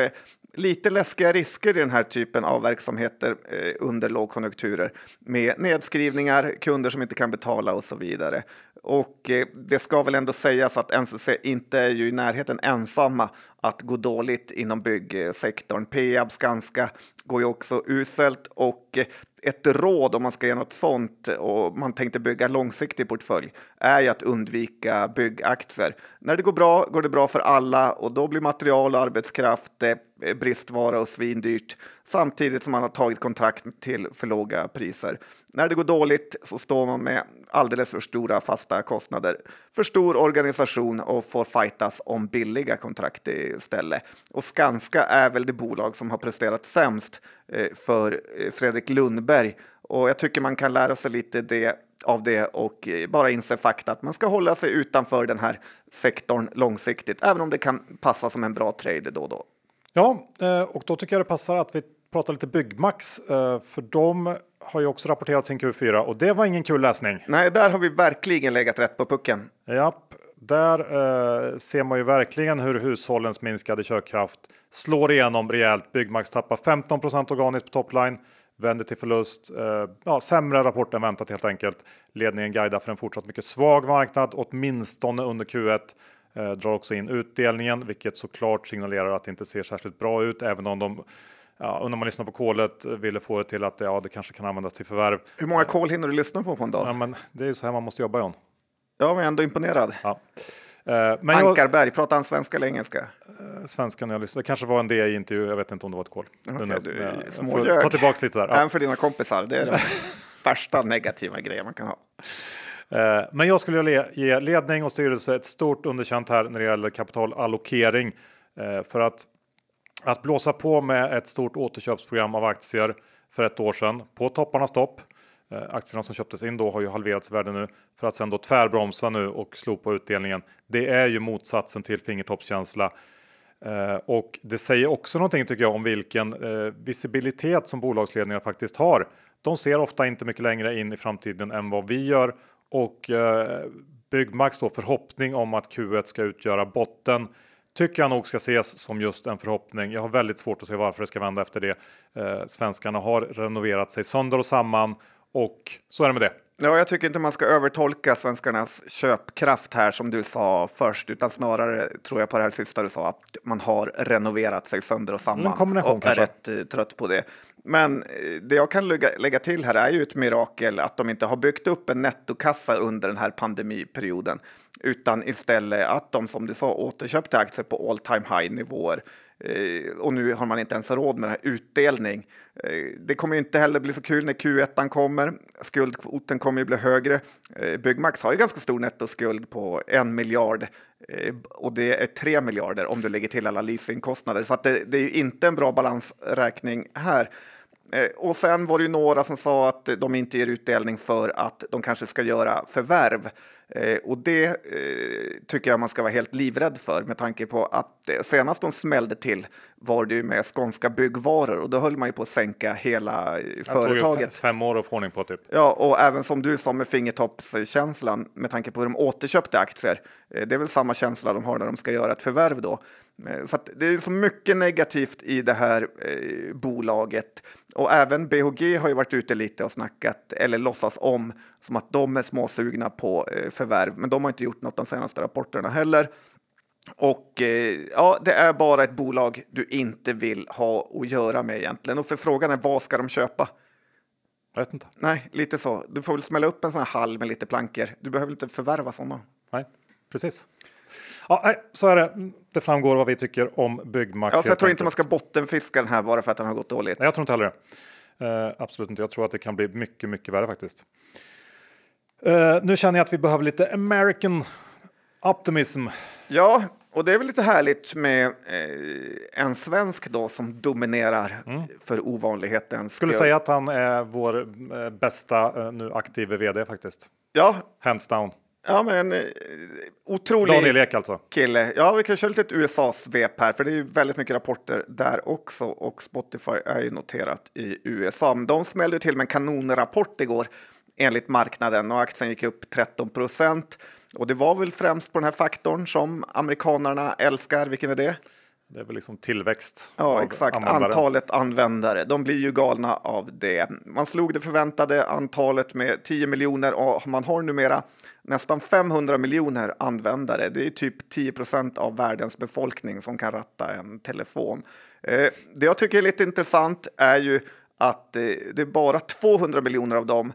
lite läskiga risker i den här typen av verksamheter eh, under lågkonjunkturer med nedskrivningar, kunder som inte kan betala och så vidare. Och eh, det ska väl ändå sägas att NCC inte är ju i närheten ensamma att gå dåligt inom byggsektorn. Peab, Skanska går ju också uselt och eh, ett råd om man ska göra något sånt och man tänkte bygga långsiktig portfölj är ju att undvika byggaktier. När det går bra går det bra för alla och då blir material och arbetskraft eh, bristvara och svindyrt samtidigt som man har tagit kontrakt till för låga priser. När det går dåligt så står man med alldeles för stora fasta kostnader, för stor organisation och får fightas om billiga kontrakt istället. Och Skanska är väl det bolag som har presterat sämst eh, för eh, Fredrik Lundberg och jag tycker man kan lära sig lite det av det och eh, bara inse fakta att man ska hålla sig utanför den här sektorn långsiktigt, även om det kan passa som en bra trade då och då. Ja, och då tycker jag det passar att vi pratar lite Byggmax, för de har ju också rapporterat sin Q4 och det var ingen kul läsning. Nej, där har vi verkligen legat rätt på pucken. Japp, där eh, ser man ju verkligen hur hushållens minskade köpkraft slår igenom rejält. Byggmax tappar 15% organiskt på topline, vänder till förlust. Eh, ja, sämre rapport än väntat helt enkelt. Ledningen guidar för en fortsatt mycket svag marknad, åtminstone under Q1. Eh, drar också in utdelningen, vilket såklart signalerar att det inte ser särskilt bra ut, även om de ja, när man lyssnar på kolet ville få det till att ja, det kanske kan användas till förvärv. Hur många kol hinner du lyssna på på en dag? Ja, men det är ju så här man måste jobba John. Ja, men ändå imponerad. Ja. Uh, men Ankarberg, jag, pratar han svenska eller engelska? Svenska när jag lyssnade. Det kanske var en det i intervju, jag vet inte om det var ett kol. Okay, du, Ta tillbaka lite där. Även för dina kompisar, det är den värsta negativa grejen man kan ha. Eh, men jag skulle ge ledning och styrelse ett stort underkänt här när det gäller kapitalallokering. Eh, för att att blåsa på med ett stort återköpsprogram av aktier för ett år sedan på topparnas topp. Eh, aktierna som köptes in då har ju halverats i värde nu för att sen då tvärbromsa nu och slopa utdelningen. Det är ju motsatsen till fingertoppskänsla. Eh, och det säger också någonting tycker jag om vilken eh, visibilitet som bolagsledningar faktiskt har. De ser ofta inte mycket längre in i framtiden än vad vi gör och eh, Byggmax då förhoppning om att Q1 ska utgöra botten tycker jag nog ska ses som just en förhoppning. Jag har väldigt svårt att se varför det ska vända efter det. Eh, svenskarna har renoverat sig sönder och samman och så är det med det. Ja, jag tycker inte man ska övertolka svenskarnas köpkraft här som du sa först, utan snarare tror jag på det här sista du sa, att man har renoverat sig sönder och samman och är rätt uh, trött på det. Men uh, det jag kan lägga, lägga till här är ju ett mirakel att de inte har byggt upp en nettokassa under den här pandemiperioden, utan istället att de som du sa återköpte aktier på all time high nivåer Eh, Eh, och nu har man inte ens råd med det här utdelning. Eh, det kommer inte heller bli så kul när Q1 kommer. Skuldkvoten kommer ju bli högre. Eh, Byggmax har ju ganska stor nettoskuld på en miljard och det är tre miljarder om du lägger till alla leasingkostnader. Så det, det, är ju inte en bra balansräkning här. Och sen var det ju några som sa att de inte ger utdelning för att de kanske ska göra förvärv. Eh, och det eh, tycker jag man ska vara helt livrädd för med tanke på att eh, senast de smällde till var det ju med skånska byggvaror och då höll man ju på att sänka hela eh, företaget. fem år att få ordning på typ. Ja, och även som du sa med fingertoppskänslan med tanke på hur de återköpte aktier. Eh, det är väl samma känsla de har när de ska göra ett förvärv då. Eh, så det är så mycket negativt i det här eh, bolaget. Och även BHG har ju varit ute lite och snackat, eller låtsas om, som att de är småsugna på eh, förvärv. Men de har inte gjort något de senaste rapporterna heller. Och eh, ja, det är bara ett bolag du inte vill ha att göra med egentligen. Och för frågan är vad ska de köpa? Jag vet inte. Nej, lite så. Du får väl smälla upp en sån här hall med lite plankor. Du behöver inte förvärva sådana. Nej, precis. Ja, nej, så är det. Det framgår vad vi tycker om Byggmax. Ja, så jag tror inte man ska bottenfiska den här bara för att den har gått dåligt. Nej, jag tror inte heller det. Uh, absolut inte. Jag tror att det kan bli mycket, mycket värre faktiskt. Uh, nu känner jag att vi behöver lite American optimism. Ja, och det är väl lite härligt med eh, en svensk då som dominerar mm. för ovanlighetens Skulle säga att han är vår eh, bästa eh, nu aktive vd faktiskt. Ja. Hands down. Ja, men eh, otrolig Daniel Ek alltså. kille. Ja, vi kan köra lite USA-svep här, för det är ju väldigt mycket rapporter där också och Spotify är ju noterat i USA. Men de smällde till med en kanonrapport igår enligt marknaden och aktien gick upp 13 procent. Och det var väl främst på den här faktorn som amerikanerna älskar. Vilken är det? Det är väl liksom tillväxt. Ja, exakt. Användare. Antalet användare. De blir ju galna av det. Man slog det förväntade antalet med 10 miljoner och man har numera nästan 500 miljoner användare. Det är typ 10 procent av världens befolkning som kan ratta en telefon. Eh, det jag tycker är lite intressant är ju att eh, det är bara 200 miljoner av dem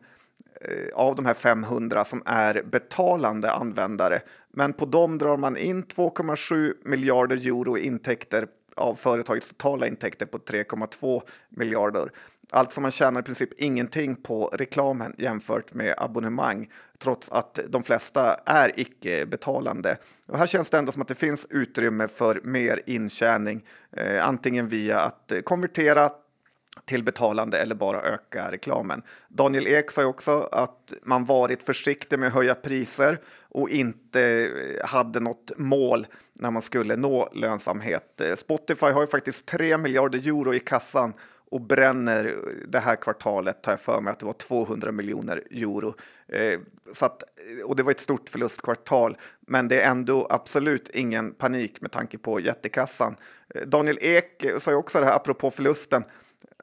Eh, av de här 500 som är betalande användare. Men på dem drar man in 2,7 miljarder euro i intäkter av företagets totala intäkter på 3,2 miljarder. Alltså man tjänar i princip ingenting på reklamen jämfört med abonnemang trots att de flesta är icke-betalande. Och här känns det ändå som att det finns utrymme för mer intjäning, eh, antingen via att konvertera till betalande eller bara öka reklamen. Daniel Ek sa också att man varit försiktig med att höja priser och inte eh, hade något mål när man skulle nå lönsamhet. Eh, Spotify har ju faktiskt 3 miljarder euro i kassan och bränner eh, det här kvartalet, tar jag för mig att det var 200 miljoner euro. Eh, så att, och det var ett stort förlustkvartal, men det är ändå absolut ingen panik med tanke på jättekassan. Eh, Daniel Ek sa ju också det här apropå förlusten, Eh,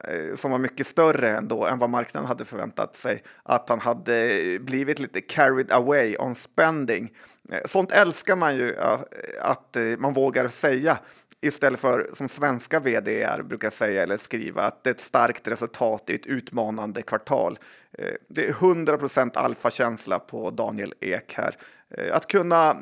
Eh, som var mycket större ändå än vad marknaden hade förväntat sig. Att han hade blivit lite carried away on spending. Eh, sånt älskar man ju eh, att man vågar säga istället för som svenska vd brukar säga eller skriva att det är ett starkt resultat i ett utmanande kvartal. Eh, det är 100 procent alfakänsla på Daniel Ek här. Eh, att kunna eh,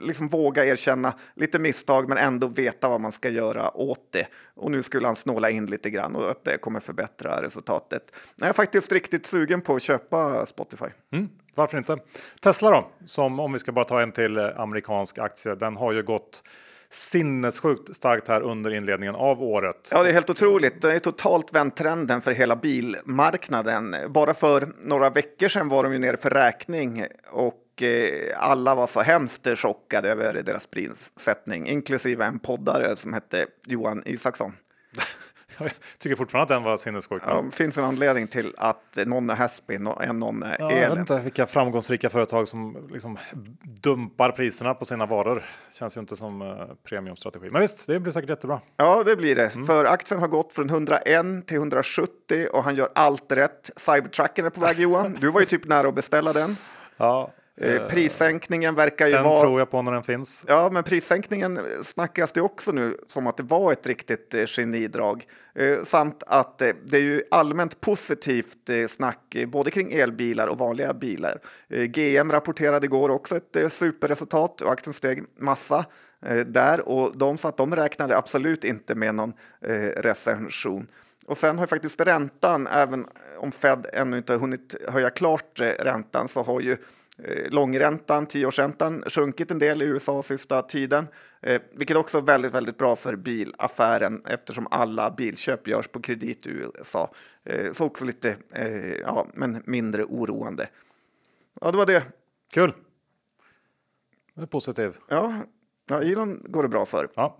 liksom våga erkänna lite misstag men ändå veta vad man ska göra åt det. Och nu skulle han snåla in lite grann och att det kommer förbättra resultatet. Jag är faktiskt riktigt sugen på att köpa Spotify. Mm, varför inte? Tesla då, som om vi ska bara ta en till amerikansk aktie, den har ju gått sinnessjukt starkt här under inledningen av året. Ja, det är helt otroligt. Det är totalt vänt trenden för hela bilmarknaden. Bara för några veckor sedan var de ju nere för räkning och Eh, alla var så hemskt chockade över deras prissättning, inklusive en poddare som hette Johan Isaksson. Jag tycker fortfarande att den var sinnessjuk. Ja, det finns en anledning till att någon är Haspin och någon är ja, Jag vet inte vilka framgångsrika företag som liksom dumpar priserna på sina varor. Känns ju inte som uh, premiumstrategi. Men visst, det blir säkert jättebra. Ja, det blir det. Mm. För aktien har gått från 101 till 170 och han gör allt rätt. Cybertrucken är på väg Johan. Du var ju typ nära att beställa den. Ja, Eh, prissänkningen verkar ju den vara... Den tror jag på när den finns. Ja, men prissänkningen snackas det också nu som att det var ett riktigt eh, genidrag. Eh, samt att eh, det är ju allmänt positivt eh, snack eh, både kring elbilar och vanliga bilar. GM rapporterade igår också ett superresultat och aktien steg massa. eh, där och de sa att de räknade absolut inte med någon eh, recension. Och sen har ju faktiskt räntan, även om Fed ännu inte har hunnit höja klart eh, räntan, så har ju eh, långräntan, tioårsräntan, sjunkit en del i USA sista tiden, eh, vilket också är väldigt, väldigt bra för bilaffären eftersom alla bilköp görs på kredit i USA. Eh, så också lite, eh, ja, men mindre oroande. Ja, det var det. Kul. Det är positiv. Ja, ja Elon går det bra för. Ja,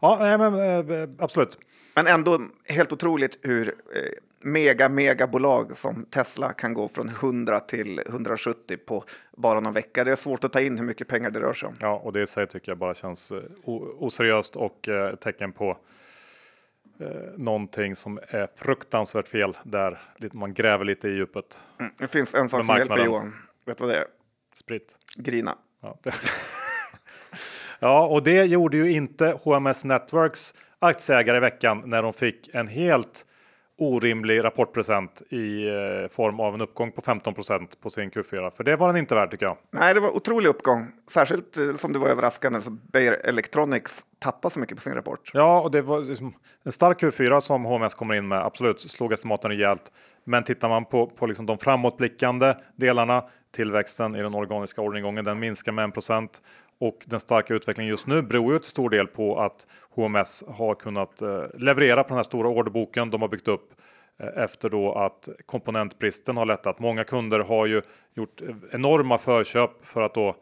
ja men, eh, absolut. Men ändå helt otroligt hur eh, mega, megabolag som Tesla kan gå från 100 till 170 på bara någon vecka. Det är svårt att ta in hur mycket pengar det rör sig om. Ja, och det i sig tycker jag bara känns eh, oseriöst och ett tecken på eh, någonting som är fruktansvärt fel där man gräver lite i djupet. Mm. Det finns en sak som hjälper. Johan. Vet du vad det är? Spritt. Grina. Ja, det. ja, och det gjorde ju inte HMS Networks aktieägare i veckan när de fick en helt orimlig rapportpresent i eh, form av en uppgång på 15% på sin Q4. För det var den inte värd tycker jag. Nej, det var otrolig uppgång. Särskilt eh, som det var överraskande så Beijer Electronics tappade så mycket på sin rapport. Ja, och det var liksom en stark Q4 som HMS kommer in med. Absolut, slog estimaten rejält. Men tittar man på, på liksom de framåtblickande delarna, tillväxten i den organiska orderingången, den minskar med 1 och den starka utvecklingen just nu beror ju till stor del på att HMS har kunnat eh, leverera på den här stora orderboken de har byggt upp eh, efter då att komponentbristen har lättat. Många kunder har ju gjort eh, enorma förköp för att då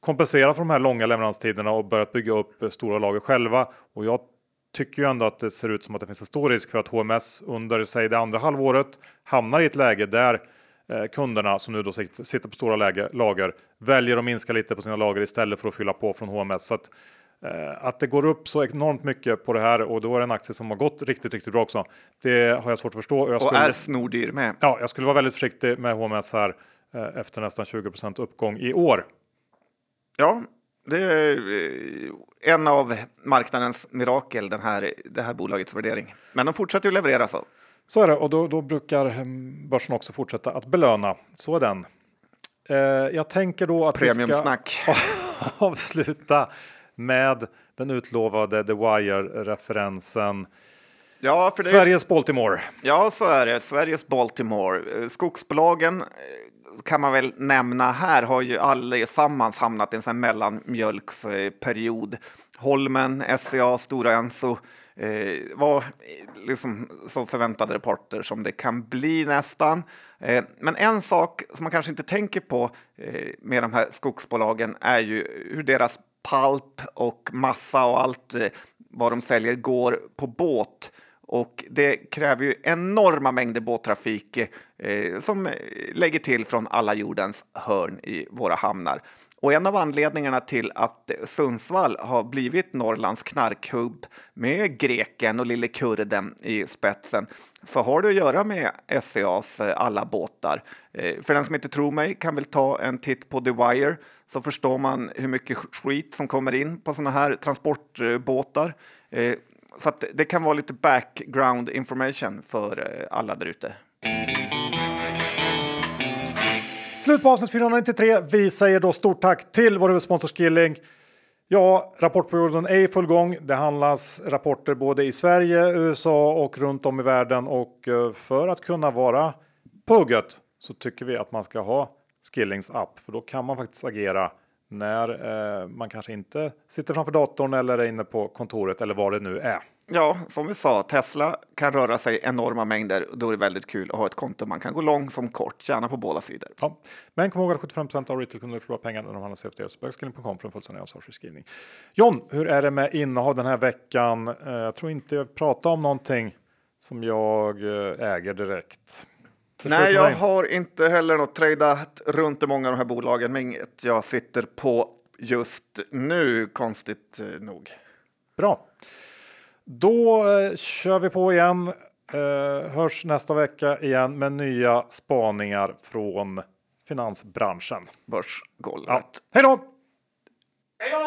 kompensera för de här långa leveranstiderna och börjat bygga upp stora lager själva. Och jag tycker ju ändå att det ser ut som att det finns en stor risk för att HMS under säg det andra halvåret hamnar i ett läge där kunderna som nu då sit- sitter på stora läge, lager väljer att minska lite på sina lager istället för att fylla på från HMS. Så att, eh, att det går upp så enormt mycket på det här och då är det en aktie som har gått riktigt, riktigt bra också. Det har jag svårt att förstå. Och jag Och skulle, är snordyr med. ja, jag skulle vara väldigt försiktig med HMS här eh, efter nästan 20% uppgång i år. Ja, det är eh, en av marknadens mirakel, den här, det här bolagets värdering. Men de fortsätter ju leverera så. Så är det och då, då brukar mm, börsen också fortsätta att belöna. Så är den. Eh, jag tänker då att vi ska avsluta med den utlovade The Wire-referensen. Ja, för det är, Sveriges Baltimore. ja, så är det. Sveriges Baltimore. Eh, Skogsbolagen eh, kan man väl nämna här har ju allesammans hamnat i en sån mellanmjölksperiod. Holmen, SCA, Stora Enso eh, var eh, liksom så förväntade rapporter som det kan bli nästan. Eh, men en sak som man kanske inte tänker på eh, med de här skogsbolagen är ju hur deras palp och massa och allt eh, vad de säljer går på båt. Och det kräver ju enorma mängder båttrafik eh, som eh, lägger till från alla jordens hörn i våra hamnar. Och en av anledningarna till att Sundsvall har blivit Norrlands knarkhubb med greken och lille kurden i spetsen så har det att göra med SCAs eh, alla båtar. Eh, för den som inte tror mig kan väl ta en titt på The Wire så förstår man hur mycket skit som kommer in på sådana här transportbåtar. Eh, så att det kan vara lite background information för alla där ute. Slut på avsnitt 493. Vi säger då stort tack till vår huvudsponsor Skilling. Ja, rapportperioden är i full gång. Det handlas rapporter både i Sverige, USA och runt om i världen. Och eh, för att kunna vara på hugget så tycker vi att man ska ha Skillings app. För då kan man faktiskt agera när eh, man kanske inte sitter framför datorn eller är inne på kontoret eller vad det nu är. Ja, som vi sa, Tesla kan röra sig enorma mängder. Då är det väldigt kul att ha ett konto man kan gå lång som kort, tjäna på båda sidor. Ja. Men kom ihåg att 75% av retailkunder förlorar pengar när de handlar CFD. Så bögskilling.com för en fullständig ansvarsfri skrivning. John, hur är det med innehav den här veckan? Eh, Jag tror inte jag pratar om någonting som jag eh, äger direkt. Nej, jag har inte heller något tradat runt i många av de här bolagen, men inget jag sitter på just nu, konstigt eh, nog. Bra. Då eh, kör vi på igen. Eh, hörs nästa vecka igen med nya spaningar från finansbranschen. Börsgolvet. Ja. Hej då! Hej då!